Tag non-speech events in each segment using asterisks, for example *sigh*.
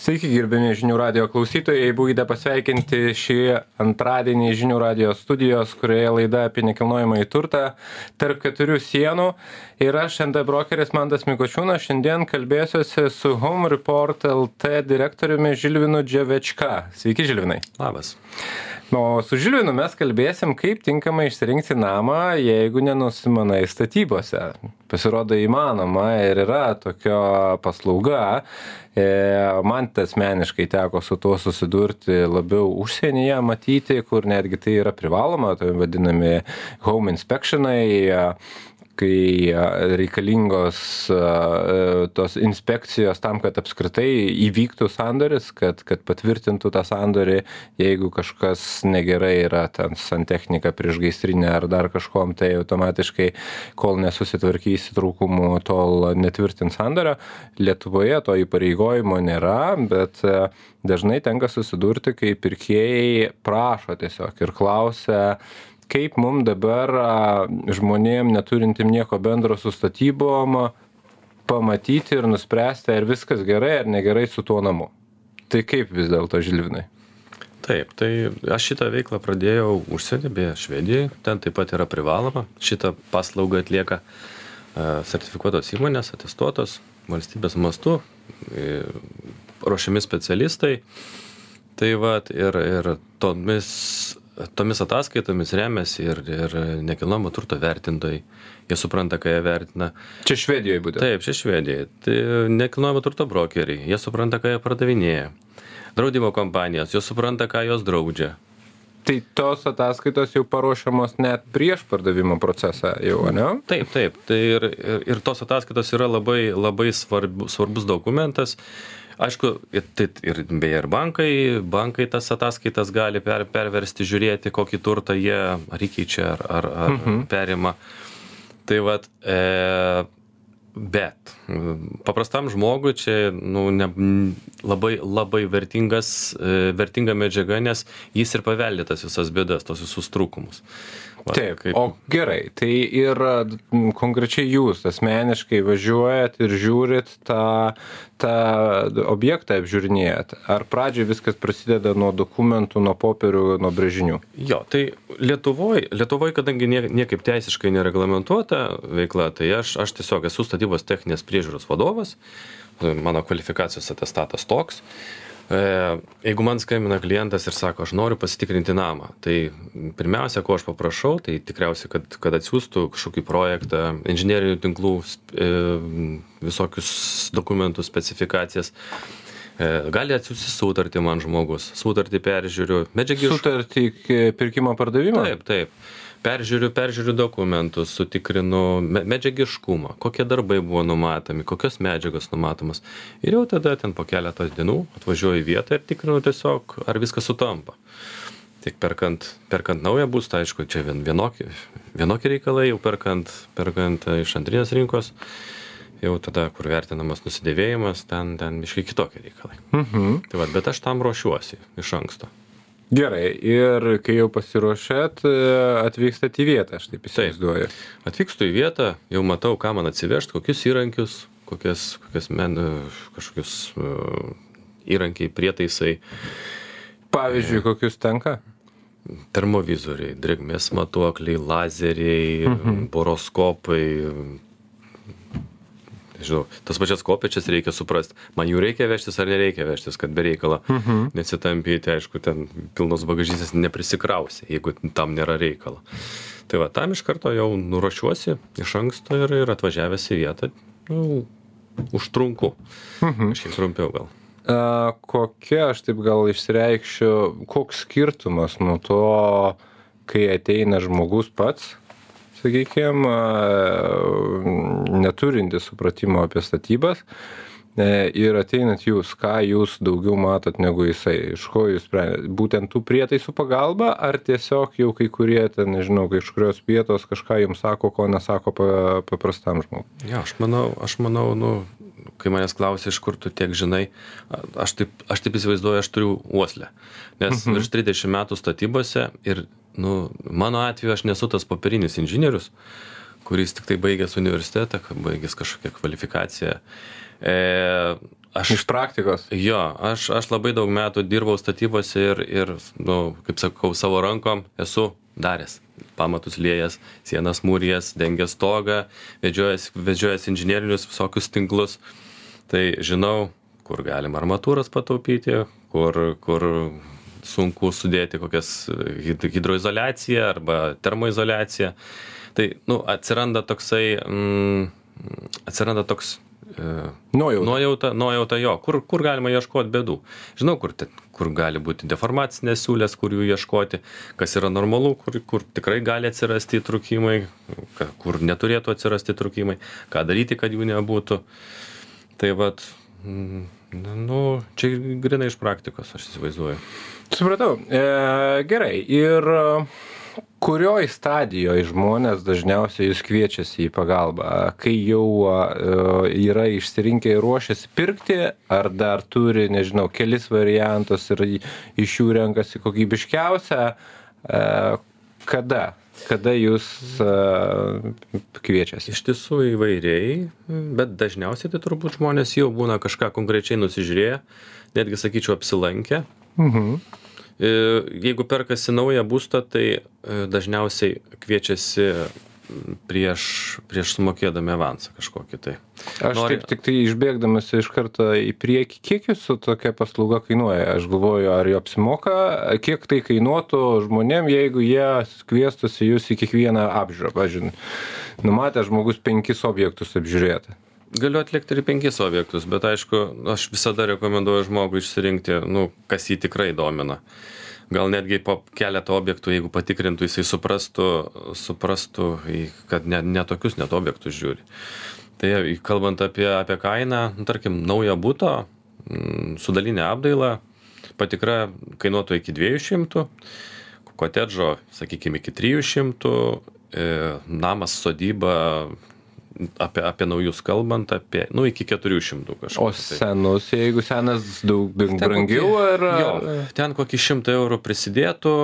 Sveiki, gerbėmi žinių radio klausytojai, būkite pasveikinti šį antradienį žinių radio studijos, kurioje laida apie nekilnojamą į turtą tarp keturių sienų. Ir aš, ND brokeris Mandas Mikočiūnas, šiandien kalbėsiuosi su Home Report LT direktoriumi Žilvinu Dževečka. Sveiki, Žilvinai. Labas. O su Žilvinu mes kalbėsim, kaip tinkamai išsirinkti namą, jeigu nenusimanai statybose. Pasirodo įmanoma ir yra tokia paslauga. E, man asmeniškai teko su tuo susidurti labiau užsienyje matyti, kur netgi tai yra privaloma, tai vadinami home inspectionai kai reikalingos tos inspekcijos tam, kad apskritai įvyktų sandoris, kad, kad patvirtintų tą sandorį, jeigu kažkas negerai yra ten santechnika prieš gaisrinę ar dar kažkom, tai automatiškai, kol nesusitvarkysi trūkumų, tol netvirtint sandorio. Lietuvoje to įpareigojimo nėra, bet dažnai tenka susidurti, kai pirkėjai prašo tiesiog ir klausia, kaip mum dabar žmonėm neturintiem nieko bendro su statybom pamatyti ir nuspręsti, ar viskas gerai ar negerai su tuo namu. Tai kaip vis dėlto, Žilvinai? Taip, tai aš šitą veiklą pradėjau užsienį, beje, Švedijoje, ten taip pat yra privaloma. Šitą paslaugą atlieka sertifikuotos įmonės, atestuotos valstybės mastu, ruošiami specialistai. Tai vad ir, ir tomis tomis ataskaitomis remiasi ir, ir nekilnojamo turto vertintojai. Jie supranta, ką jie vertina. Čia Švedijoje būtent. Taip, čia Švedijoje. Tai nekilnojamo turto brokeriai. Jie supranta, ką jie pardavinėja. Draudimo kompanijos, jos supranta, ką jos draudžia. Tai tos ataskaitos jau paruošiamos net prieš pardavimo procesą jau, ne? Taip, taip. Tai ir, ir, ir tos ataskaitos yra labai, labai svarbu, svarbus dokumentas aišku ir tai ir beje ir bankai bankai tas ataskaitas gali per perversti žiūrėti kokį turtą jie ar įkeičia ar ar ar Mhm. perima tai vat e bet paprastam žmogui čia nu ne labai labai vertingas e, vertinga medžiaga nes jis ir paveldi tas visas bėdas tuos visus trūkumus Va, Taip, kaip- o gerai, tai ir konkrečiai jūs asmeniškai važiuojat ir žiūrit tą, tą objektą apžiūrinėjat. Ar pradžioj viskas prasideda nuo dokumentų, nuo popierių, nuo brėžinių? Jo, tai Lietuvoj, Lietuvoj, kadangi nie, niekaip teisiškai nereglamentuota veikla, tai aš, aš tiesiog esu statybos techninės priežiūros vadovas, mano kvalifikacijos atestatas toks. E, Jeigu man skambina klientas ir sako, aš noriu pasitikrinti namą, tai pirmiausia, ko aš paprašau, tai tikriausiai, kad, kad atsiųstų kažkokį projektą, inžinierinių tinklų, e, visokius dokumentus, specifikacijas. E, Gali atsiųsti sutartį man žmogus, sutartį peržiūriu, medžiagiškai. Sutartį pirkimo pardavimo? Taip, taip. Peržiūriu, peržiūriu dokumentus, sutikrinu me- medžiagiškumą, kokie darbai buvo numatomi, kokios medžiagos numatomas. Ir jau tada ten po keletą dienų atvažiuoju į vietą ir tikrinu tiesiog, ar viskas sutampa. Tik perkant, perkant naują būstą, aišku, čia vien, vienokie, vienokie reikalai, jau perkant, perkant e, iš antrinės rinkos, jau tada, kur vertinamas nusidėvėjimas, ten, ten iškai kitokie reikalai. Mhm. Tai va, bet aš tam ruošiuosi iš anksto. Gerai, ir kai jau pasiruošėt, e, atvykstat į vietą, aš taip įsivaizduoju. Atvykstu į vietą, jau matau, ką man atsivežti, kokius įrankius, kokias, kokias men, kažkokius uh, įrankiai, prietaisai, Pavyzdžiui, kokius tenka? termovizoriai, drėgmės matuokliai, lazeriai, mhm. boroskopai. Žinau, tas pačias kopiečias reikia suprasti, man jų reikia vežtis ar nereikia vežtis, kad be reikalo Mhm. nesitampyti, aišku, ten pilnos bagažysės neprisikrausi, jeigu tam nėra reikalo. Tai va, tam iš karto jau nuruošiuosi iš anksto ir, ir atvažiavęs į vietą, nu, užtrunku. Mhm. Kažkiek trumpiau gal. A, kokia, aš taip gal išsireikščiau, koks skirtumas nuo to, kai ateina žmogus pats, sakykime, neturintis supratimo apie statybas, e, ir ateinat jūs, ką jūs daugiau matot negu jisai, iš ko jūs sprendžiate, būtent tų prietaisų pagalba, ar tiesiog jau kai kurie, ten, nežinau, kažkurios vietos kažką jums sako, ko nesako pa- paprastam žmogui. Ja, aš manau, aš manau, nu, kai manęs klausia, iš kur tu tiek žinai, aš taip, aš taip įsivaizduoju, aš turiu uoslę. Nes Mhm. virš 30 metų statybose ir, nu, mano atveju aš nesu tas popierinis inžinierius, kuris tik tai baigęs universitetą, baigęs kažkokią kvalifikaciją. E, Aš Iš praktikos. Jo, aš, aš labai daug metų dirbau statybose ir, ir nu, kaip sakau, savo rankom esu daręs. Pamatus lėjas, sienas mūrijas, dengęs stogą, vedžiojęs inžinierinius visokius tinklus. Tai žinau, kur galima armatūras pataupyti, kur, kur sunku sudėti kokias hid- hidroizoliaciją arba termoizoliaciją. Tai, nu, atsiranda toksai, mm, atsiranda toks e, Nuojauta. Nuojauta, nuojauta jo, kur, kur galima ieškoti bėdų. Žinau, kur, te, kur gali būti deformacinės siūlės, kur jų ieškoti, kas yra normalu, kur, kur tikrai gali atsirasti įtrukimai, ka- kur neturėtų atsirasti įtrukimai, ką daryti, kad jų nebūtų. Tai vad, mm, nu, čia grinai iš praktikos, aš įsivaizduoju. Supratau. E, gerai. Ir e, kurioj stadijoje žmonės dažniausiai jūs kviečiasi į pagalbą? Kai jau e, yra išsirinkę ir ruošiasi pirkti, ar dar turi, nežinau, kelis variantus ir iš jų renkasi kokybiškiausią? E, kada? Kada jūs kviečiasi? Iš tiesų įvairiai, bet dažniausiai tai turbūt žmonės jau būna kažką konkrečiai nusižiūrėję, netgi sakyčiau apsilankę. Mhm. E, Jeigu perkasi naują būstą, tai e, dažniausiai kviečiasi prieš, prieš sumokėdami avansą kažkokį tai. Aš Nori- taip tik tai išbėgdamas iš karto į priekį, kiek jūsų tokia paslauga kainuoja? Aš galvoju, ar jo apsimoka, kiek tai kainuotų žmonėm, jeigu jie kviestųsi jūs į kiekvieną apžiūrą. Pavyzdžiui, numatė žmogus penkis objektus apžiūrėti. Galiu atlikti ir penkis objektus, bet aišku, aš visada rekomenduoju žmogui išsirinkti, nu, kas jį tikrai domina. Gal netgi po keletą objektų, jeigu patikrintų, jisai suprastų, suprastų kad ne, ne tokius net objektus žiūri. Tai kalbant apie, apie kainą, nu, tarkim, naują būto, mm, su dalinė apdaila, patikra kainuotų iki 200, kotedžo, sakykime, iki 300, e, namas sodyba, apie, apie naujus kalbant, apie, nu, iki 400 kažko. O senus, jeigu senas daug brangiau, ar... Jo, ten kokį 100 eurų prisidėtų,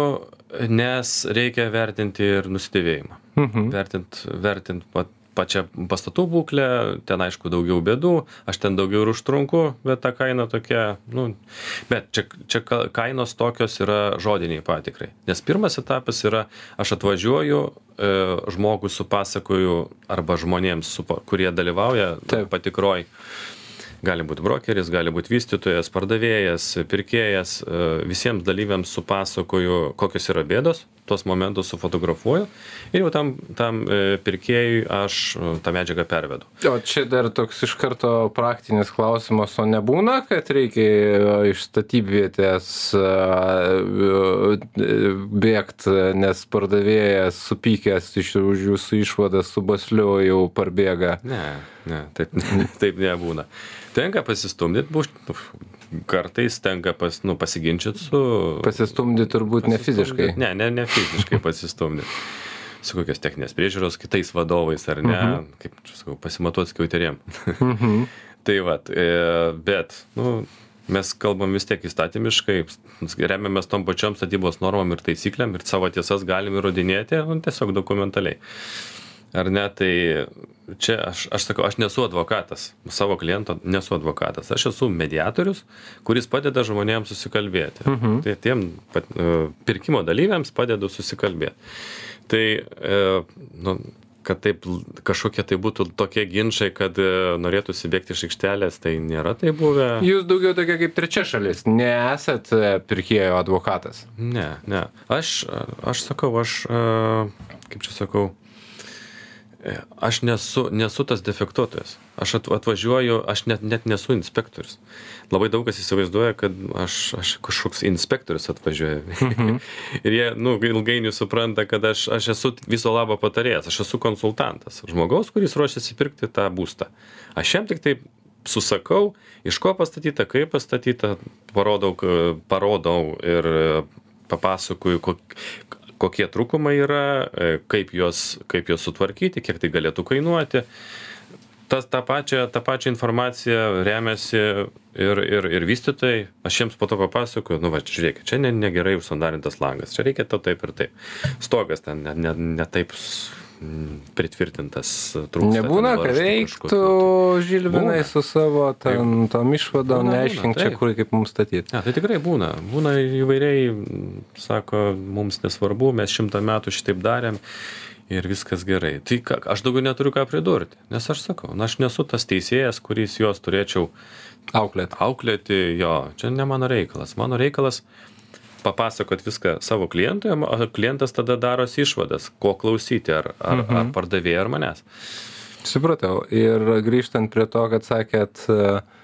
nes reikia vertinti ir nusidėvėjimą. Mhm. Vertint, vertint pat, pačią pastatų būklę, ten aišku daugiau bėdų, aš ten daugiau ir užtrunku, bet ta kaina tokia, nu, bet čia, čia ka- kainos tokios yra žodiniai patikrai. Nes pirmas etapas yra, aš atvažiuoju, e, žmogui supasakoju arba žmonėms, supa, kurie dalyvauja Taip. patikroj, gali būti brokeris, gali būti vystytojas, pardavėjas, pirkėjas, e, visiems dalyviams supasakoju, kokios yra bėdos, tuos momentus sufotografuoju ir jau tam, tam e, pirkėjui aš e, tą medžiagą pervedu. O čia dar toks iš karto praktinis klausimas, o nebūna, kad reikia e, iš statybvietės bėgti, nes pardavėjas supykęs iš už jūsų išvadą su basliu jau parbėga. Ne, ne, taip, *laughs* taip nebūna. Tenka pasistumdyti, kartais tenka pas, nu, pasiginčyti su... Pasistumdyti turbūt ne fiziškai. Ne, ne, ne fiziškai pasistumdyti. Su kokios techninės priežiūros kitais vadovais ar ne, Mhm. kaip čia sakau, pasimatuoti skiauterėm. Mhm. Tai va, bet, nu, mes kalbam vis tiek įstatymiškai, remiamės tom pačiom statybos normom ir taisyklėm ir savo tiesas galim įrodinėti, nu, tiesiog dokumentaliai. Ar ne, tai čia aš, aš sakau, aš nesu advokatas, savo kliento nesu advokatas, aš esu mediatorius, kuris padeda žmonėms susikalbėti. Mhm. Tai tiem pat, e, pirkimo dalyviams padedu susikalbėti. Tai, e, nu, kad taip kažkokie tai būtų tokie ginčiai, kad e, norėtųsi bėgti iš aikštelės, tai nėra tai buvę. Jūs daugiau tokia kaip trečia šalis, nesat pirkėjo advokatas. Ne, ne. Aš, aš sakau, aš, kaip čia sakau, aš nesu, nesu tas defektuotojas. Aš at- atvažiuoju, aš net, net nesu inspektorius. Labai daug kas įsivaizduoja, kad aš, aš kažkoks inspektorius atvažiuoja. *laughs* Ir jie, nu, ilgainiui supranta, kad aš, aš esu viso labo patarėjas, aš esu konsultantas. Žmogaus, kuris ruošiasi pirkti tą būstą. Aš jam tik taip susakau, iš ko pastatyta, kaip pastatyta, parodau, parodau ir papasakoju, kok, kokie trūkumai yra, e, kaip juos, kaip juos sutvarkyti, kiek tai galėtų kainuoti. Tas, tą, pačią, tą pačią informaciją remiasi ir, ir, ir vystytojai. Aš jiems po to papasakoju, nu va, žiūrėkit, čia ne, negerai užsandarintas langas, čia reikia to taip ir taip. Stogas ten ne, ne, ne taip pritvirtintas trūksta. Nebūna, kad reiktų nu, žilvinai Būna. su savo ten, tom išvadom, neaiškink čia, kur kaip mums statyti. Ne, tai tikrai būna. Būna įvairiai, sako, mums nesvarbu, mes šimtą metų šitaip darėm ir viskas gerai. Tai ką, aš daugiau neturiu ką pridurti, nes aš sakau, na, aš nesu tas teisėjas, kuris juos turėčiau Auklėt. auklėti, jo, čia ne mano reikalas. Mano reikalas papasakot viską savo klientui, o klientas tada darosi išvadas, ko klausyti, ar, ar, mhm. ar pardavėjai, ar manęs. Supratau. Ir grįžtant prie to, kad sakėt, mm,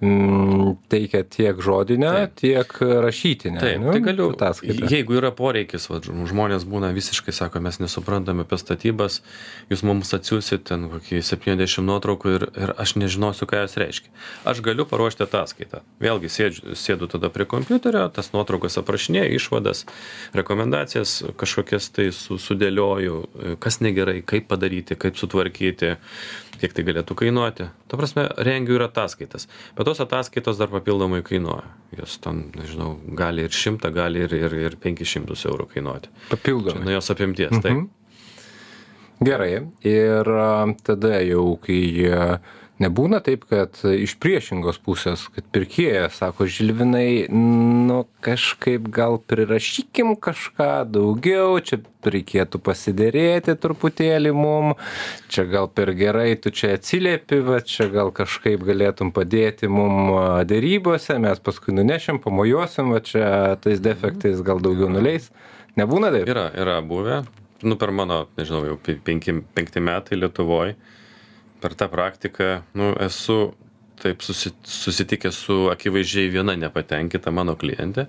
teikia tiek žodinę, Taip. tiek rašytinę. Taip, nu, tai galiu. ataskaitą. Jeigu yra poreikis, va, žmonės būna visiškai, sako, mes nesuprantame apie statybas, jūs mums atsiųsit ten kokį 70 nuotraukų ir, ir aš nežinosiu, ką jos reiškia. Aš galiu paruošti ataskaitą. Vėlgi sėdžiu, sėdu tada prie kompiuterio, tas nuotraukas aprašinėju, išvadas, rekomendacijas kažkokias tai su, sudėlioju, kas negerai, kaip padaryti, kaip sutvarkyti, kiek tai galėtų kainuoti. Ta prasme, rengiu ir ataskaitas. Bet tos ataskaitos dar papildomai kainuoja. Jos ten, nežinau, gali ir šimtą, gali ir, ir, ir 500 eurų kainuoti. Papildomai. nuo jos apimties, taip. Mhm. Gerai. Ir tada jau, kai nebūna taip, kad iš priešingos pusės, kad pirkėjas sako, žilvinai, nu kažkaip gal prirašykim kažką daugiau, čia reikėtų pasidėrėti truputėlį mum, čia gal per gerai tu čia atsiliepi, va čia gal kažkaip galėtum padėti mum a, dėrybose, mes paskui nunešim, pamojuosim, va čia tais defektais gal daugiau nuleis. Nebūna taip? Yra, yra buvę. Nu, per mano, nežinau, jau pe- penki, penkti metai Lietuvoje. Per tą praktiką, nu, esu taip susi, susitikęs su akivaizdžiai viena nepatenkinta mano klientė,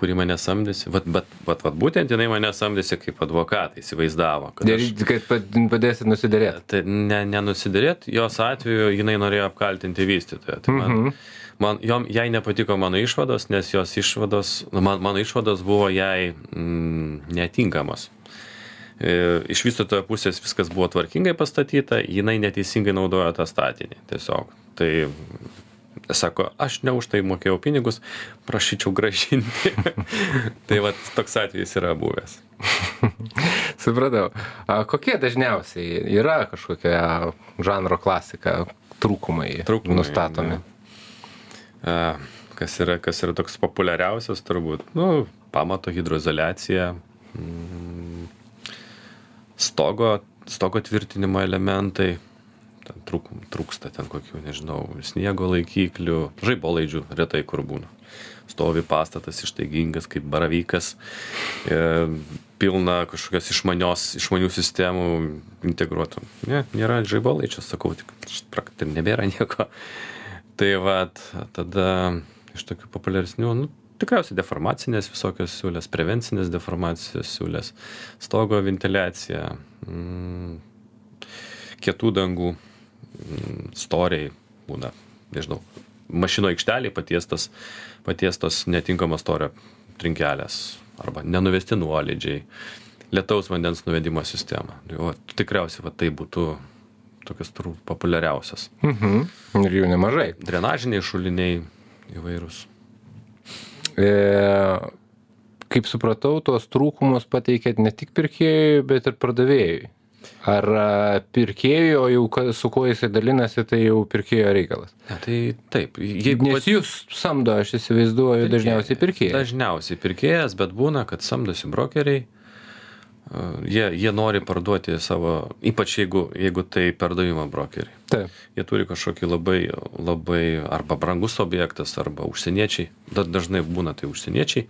kuri mane samdėsi. Vat, bet, vat, vat būtent jinai mane samdėsi kaip advokatą, įsivaizdavo. Kad aš, Kad pad- padėsit nusidėrėti. tai ne, nenusidėrėt, jos atveju jinai norėjo apkaltinti vystytoją. Tai man, Mhm. man, jom, jai nepatiko mano išvados, nes jos išvados, man, mano išvados buvo jai mm, netinkamos. Iš vystytojo pusės viskas buvo tvarkingai pastatyta, jinai neteisingai naudojo tą statinį. Tiesiog. Tai sako, aš ne už tai mokėjau pinigus, prašyčiau gražinti. *laughs* tai va toks atvejis yra buvęs. *laughs* Supratau. A, kokie dažniausiai yra kažkokia žanro klasika trūkumai, Trūkumai, nustatomi? A, kas, yra, kas yra toks populiariausias turbūt, nu, pamato hidroizolacija, mm, stogo, stogo tvirtinimo elementai, ten trūk, trūksta ten kokių, nežinau, sniego laikiklių, žaibolaidžių retai kur būna. Stovi pastatas ištaigingas kaip baravykas, e, pilna kažkokios išmanios, išmanių sistemų integruotų. Ne, nėra žaibolaidžio, sakau, tik praktiškai nebėra nieko. Tai vat, tada iš tokių populiaresnių, nu, tikriausiai deformacinės visokios siūlės, prevencinės deformacijos siūlės, stogo ventiliacija, mm, kietų dangų, mm, storiai būna, nežinau, mašino aikšteliai patiestas, patiestos netinkamo storio trinkelės arba nenuvesti nuolydžiai, lietaus vandens nuvedimo sistema. Tai va, tikriausiai va, tai būtų tokios turbūt populiariausias. Mhm. Ir jų nemažai. Drenažiniai šuliniai įvairūs. E, kaip supratau, tuos trūkumus pateikėt ne tik pirkėjui, bet ir pardavėjui. Ar a, pirkėjui, o jau su kuo jisai dalinasi, tai jau pirkėjo reikalas. Ne, tai taip, jeigu Nes jūs samdo, aš įsivaizduoju, dažniausiai pirkėjai. Dažniausiai pirkėjas, bet būna, kad samdosi brokeriai. Uh, Jie, jie nori parduoti savo, ypač jeigu, jeigu tai pardavimo brokeriai. Taip. Jie turi kažkokį labai, labai arba brangus objektas, arba užsieniečiai. Da, dažnai būna tai užsieniečiai,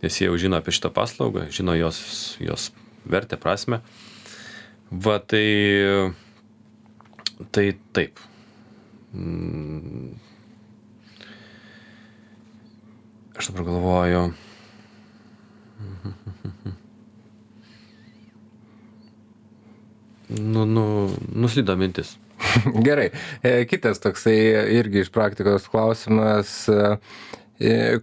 nes jie jau žino apie šitą paslaugą, žino jos, jos vertę, prasme. Va tai, tai taip. Mm. Aš dabar galvoju. Nu, nu, nuslydo mintis. *laughs* Gerai. E, Kitas toksai irgi iš praktikos klausimas. e,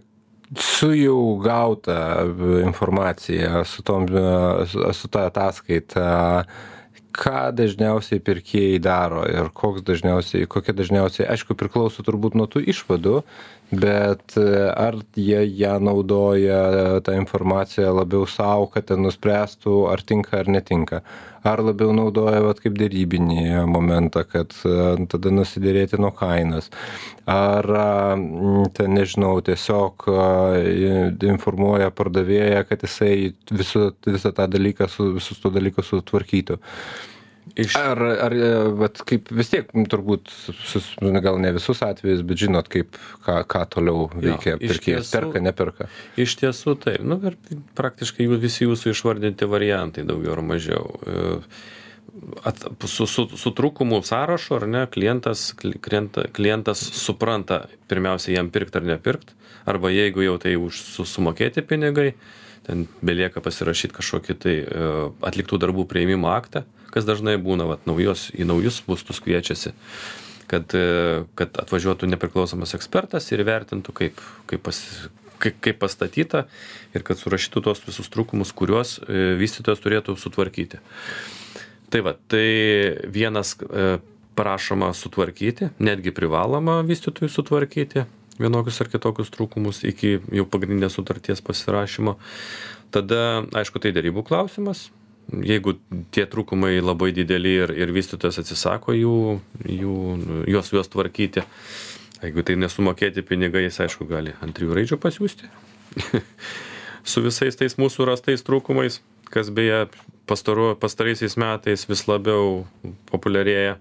Su jau gauta informacija, su, tom, su- ta ataskaita, ką dažniausiai pirkėjai daro ir koks dažniausiai, kokia dažniausiai, aišku, priklauso turbūt nuo tų išvadų, bet e, ar jie ją naudoja tą informaciją labiau sau kad ten nuspręstų ar tinka ar netinka? Ar labiau naudoja vat kaip derybinį momentą kad e, tada nusiderėti nuo kainos? Ar ten nežinau tiesiog informuoja pardavėją kad jisai visų visą tą dalyką su visus tuos dalykus sutvarkytų Iš... Ar, ar vat, kaip vis tiek, turbūt, sus, gal ne visus atvejus, bet žinot, kaip, ką, ką toliau veikia jo, pirkėjas, perka, neperka. Iš tiesų taip, nu, praktiškai visi jūsų išvardinti variantai daugiau ar mažiau. At, su, su, su trūkumu sąrašu, ar ne, klientas, klienta, klientas supranta pirmiausia jam pirkti ar nepirkti, arba jeigu jau tai už sumokėti pinigai, ten belieka pasirašyti kažkokį tai atliktų darbų prieimimo aktą kas dažnai būna, vat, naujos, į naujus būstus kviečiasi, kad, e, kad atvažiuotų nepriklausomas ekspertas ir vertintų, kaip, kaip, pas, kaip, kaip pastatyta ir kad surašytų tos visus trūkumus, kuriuos e, vystytojas turėtų sutvarkyti. Tai va, tai vienas e, prašoma sutvarkyti, netgi privaloma vystytojui sutvarkyti vienokius ar kitokius trūkumus iki jau pagrindinės sutarties pasirašymo. Tada, aišku, tai darybų klausimas, jeigu tie trūkumai labai dideli ir, ir vystytojas atsisako jų, jų, juos, juos tvarkyti, jeigu tai nesumokėti pinigai, jis aišku gali ant trijų raidžių pasiūsti. *laughs* Su visais tais mūsų rastais trūkumais, kas beje pastaru, pastaraisiais metais vis labiau populiarėja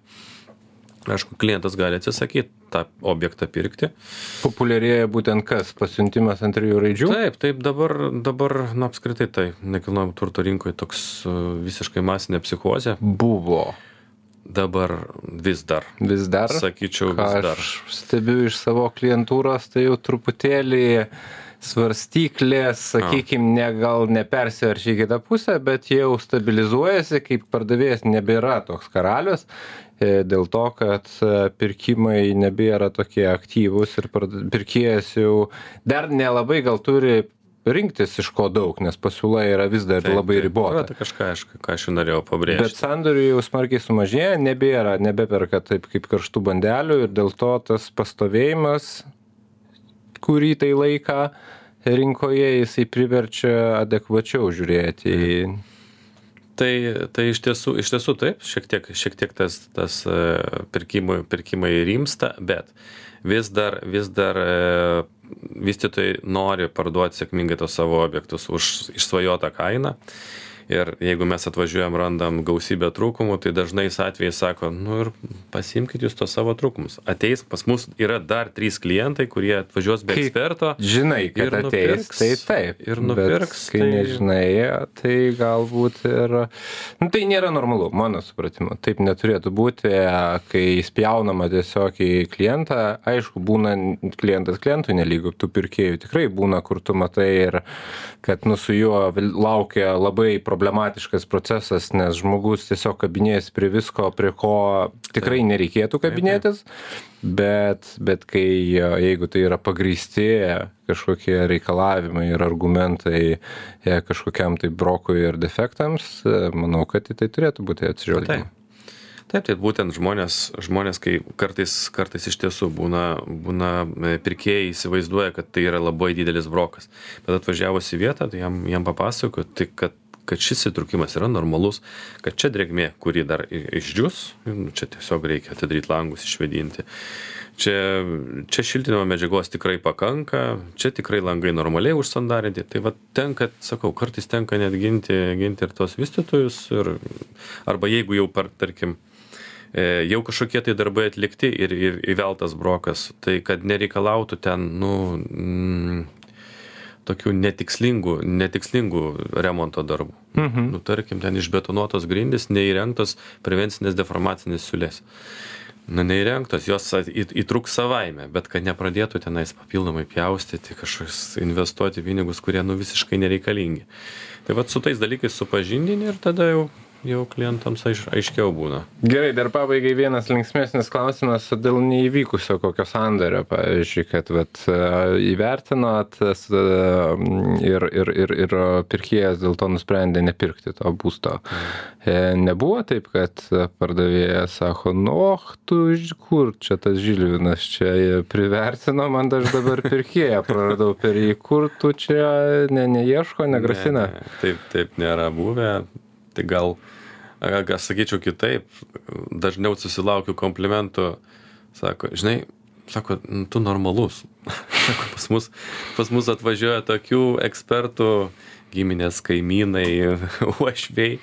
aišku klientas gali atsisakyt tą objektą pirkti. Populiarėja būtent kas? Pasiuntimas ant trijų raidžių? Taip, taip, dabar, dabar na, apskritai tai nekilnojamo turto rinkoje toks e, visiškai masinė psichozė. Buvo. Dabar vis dar. Vis dar? Sakyčiau, vis dar. Aš stebiu iš savo klientūros, tai jau truputėlį svarstyklės, sakykime, ne, gal nepersiverčia į kitą pusę, bet jau stabilizuojasi, kaip pardavėjas nebėra toks karalius dėl to, kad e, pirkimai nebėra tokie aktyvūs ir pirkėjas jau dar nelabai gal turi rinktis iš ko daug, nes pasiūla yra vis dar taip, labai ribota. Tai kažką, aš, ką aš norėjau pabrėžti. Bet sandorių jau smarkiai sumažėja, nebėra, nebeperka taip kaip karštų bandelių ir dėl to tas pastovėjimas, kurį tai laiką rinkoje, jisai priverčia adekvačiau žiūrėti į tai tai iš tiesų iš tiesų taip šiek tiek šiek tiek tas tas e, pirkimų pirkimai rimsta bet vis dar vis dar e, vystytojai nori parduot sėkmingai tuos savo objektus už išsvajotą kainą ir jeigu mes atvažiuojam randam gausybę trūkumų tai dažnais atvejais sako nu ir pasiimkit jūs tuos savo trūkumus. Ateis pas mus yra dar trys klientai kurie atvažiuos be eksperto žinai kad ateis tai taip. Ir nupirks kai tai... nežinai tai galbūt ir nu tai nėra normalu mano supratimu. Taip neturėtų būti kai spjaunama tiesiog į klientą. Aišku būna klientas klientui nelygu tų pirkėjų tikrai būna kur tu matai ir kad nu su juo laukia labai problematiškas procesas nes žmogus tiesiog kabinėjasi prie visko prie ko tikrai nereikėtų kabinėtis bet bet kai jeigu tai yra pagrįsti kažkokie reikalavimai ir argumentai e, kažkokiam tai brokui ir defektams e, manau kad į tai turėtų būti atsižvelgiama. Taip, tai būtent žmonės, žmonės kai kartais, kartais iš tiesų būna, būna e, pirkėjai įsivaizduoja, kad tai yra labai didelis brokas. Bet atvažiavus į vietą, tai jam, jam papasakoju, tai kad kad šis įtrūkimas yra normalus, kad čia drėgmė, kuri dar išdžius, nu, čia tiesiog reikia atidaryti langus, išvedinti. Čia, čia šiltinimo medžiagos tikrai pakanka, čia tikrai langai normaliai užsandarinti. Tai va tenka, sakau, kartais tenka net ginti, ginti ir tos vystytojus, ir, arba jeigu jau, per, tarkim, e, jau kažkokie tai darbai atlikti ir, ir įveltas brokas, tai kad nereikalautų ten, nu, mm, tokių netikslingų, netikslingų remonto darbų. Mhm. Nu, tarkim, ten išbetonuotos grindys, neįrengtos prevencinės deformacinės siulės. Nu, neįrengtos, jos įtruks savaime, bet kad nepradėtų tenais papildomai pjaustyti, kažkokius investuoti pinigus, kurie nu visiškai nereikalingi. Tai vad su tais dalykais supažindini ir tada jau jau klientams aiš, aiškiau būna. Gerai, dar pabaigai vienas linksmėsnis klausimas dėl neįvykusio kokio sandario, pavyzdžiui, kad vat, įvertinot ir, ir, ir, ir pirkėjas dėl to nusprendė nepirkti to būsto. Nebuvo taip, kad pardavėjas sako, nu, tu kur čia tas Žilvinas, čia privertino man aš dabar pirkėją, praradau per jį, kur tu čia ne, neieško, negrasina. Ne, ne, taip, taip nėra buvę. Tai gal, aš sakyčiau kitaip, dažniau susilaukiu komplimentų, sako, žinai, sako, tu normalus. *laughs* sako, pas mus, pas mus atvažiuoja tokių ekspertų, giminės kaimynai, *laughs* uošviai,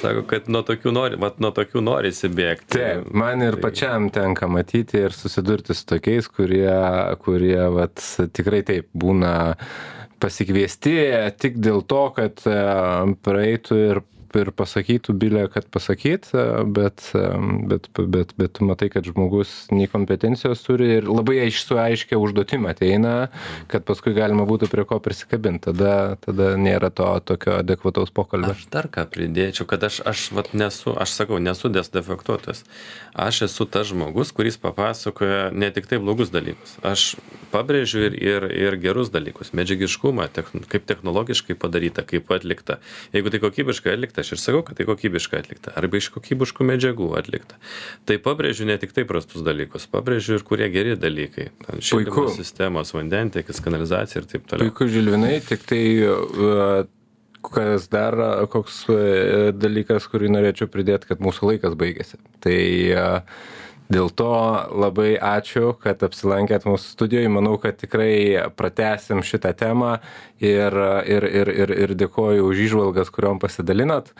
sako, kad nuo tokių, nori, mat, nuo tokių norisi bėgti. Taip, man ir tai... pačiam tenka matyti ir susidurti su tokiais, kurie, kurie vat, tikrai taip būna pasikviesti tik dėl to, kad e, praeitų ir ir pasakytų bile, kad pasakyt, bet, bet, bet, bet tu matai, kad žmogus nei kompetencijos turi ir labai aiš, su aiškia užduotim ateina, kad paskui galima būtų prie ko prisikabinti. Tada, tada nėra to tokio adekvataus pokalbio. Aš dar ką pridėčiau, kad aš, aš vat, nesu, aš sakau, nesu desdefektuotas. Aš esu tas žmogus, kuris papasakoja ne tik tai blogus dalykus. Aš pabrėžiu ir, ir, ir gerus dalykus. Medžiagiškumą, techn, kaip technologiškai padaryta, kaip atlikta. Jeigu tai kokybiškai atlikta, aš ir sakau, kad tai kokybiškai atlikta. Arba iš kokybiškų medžiagų atlikta. Tai pabrėžiu ne tik tai prastus dalykus, pabrėžiu ir kurie geri dalykai. Šildymo sistemos, vandentiekis, kanalizacija ir taip toliau. Puiku, Žilvinai, tik tai uh, kas dar koks uh, dalykas, kurį norėčiau pridėti, kad mūsų laikas baigėsi. Tai uh, dėl to labai ačiū kad apsilankėt mūsų studijoj. Manau kad tikrai pratęsim šitą temą ir ir ir ir ir dėkoju už įžvalgas kuriom pasidalinot.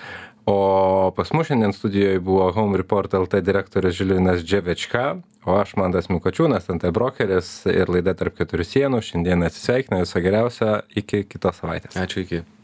O pas mus šiandien studijoj buvo home report lt direktorius žilvinas dževečka o aš mantas mikočiūnas nt brokeris ir laida tarp keturių sienų. Šiandien atsisveikina viso geriausio iki kitos savaitės. Ačiū iki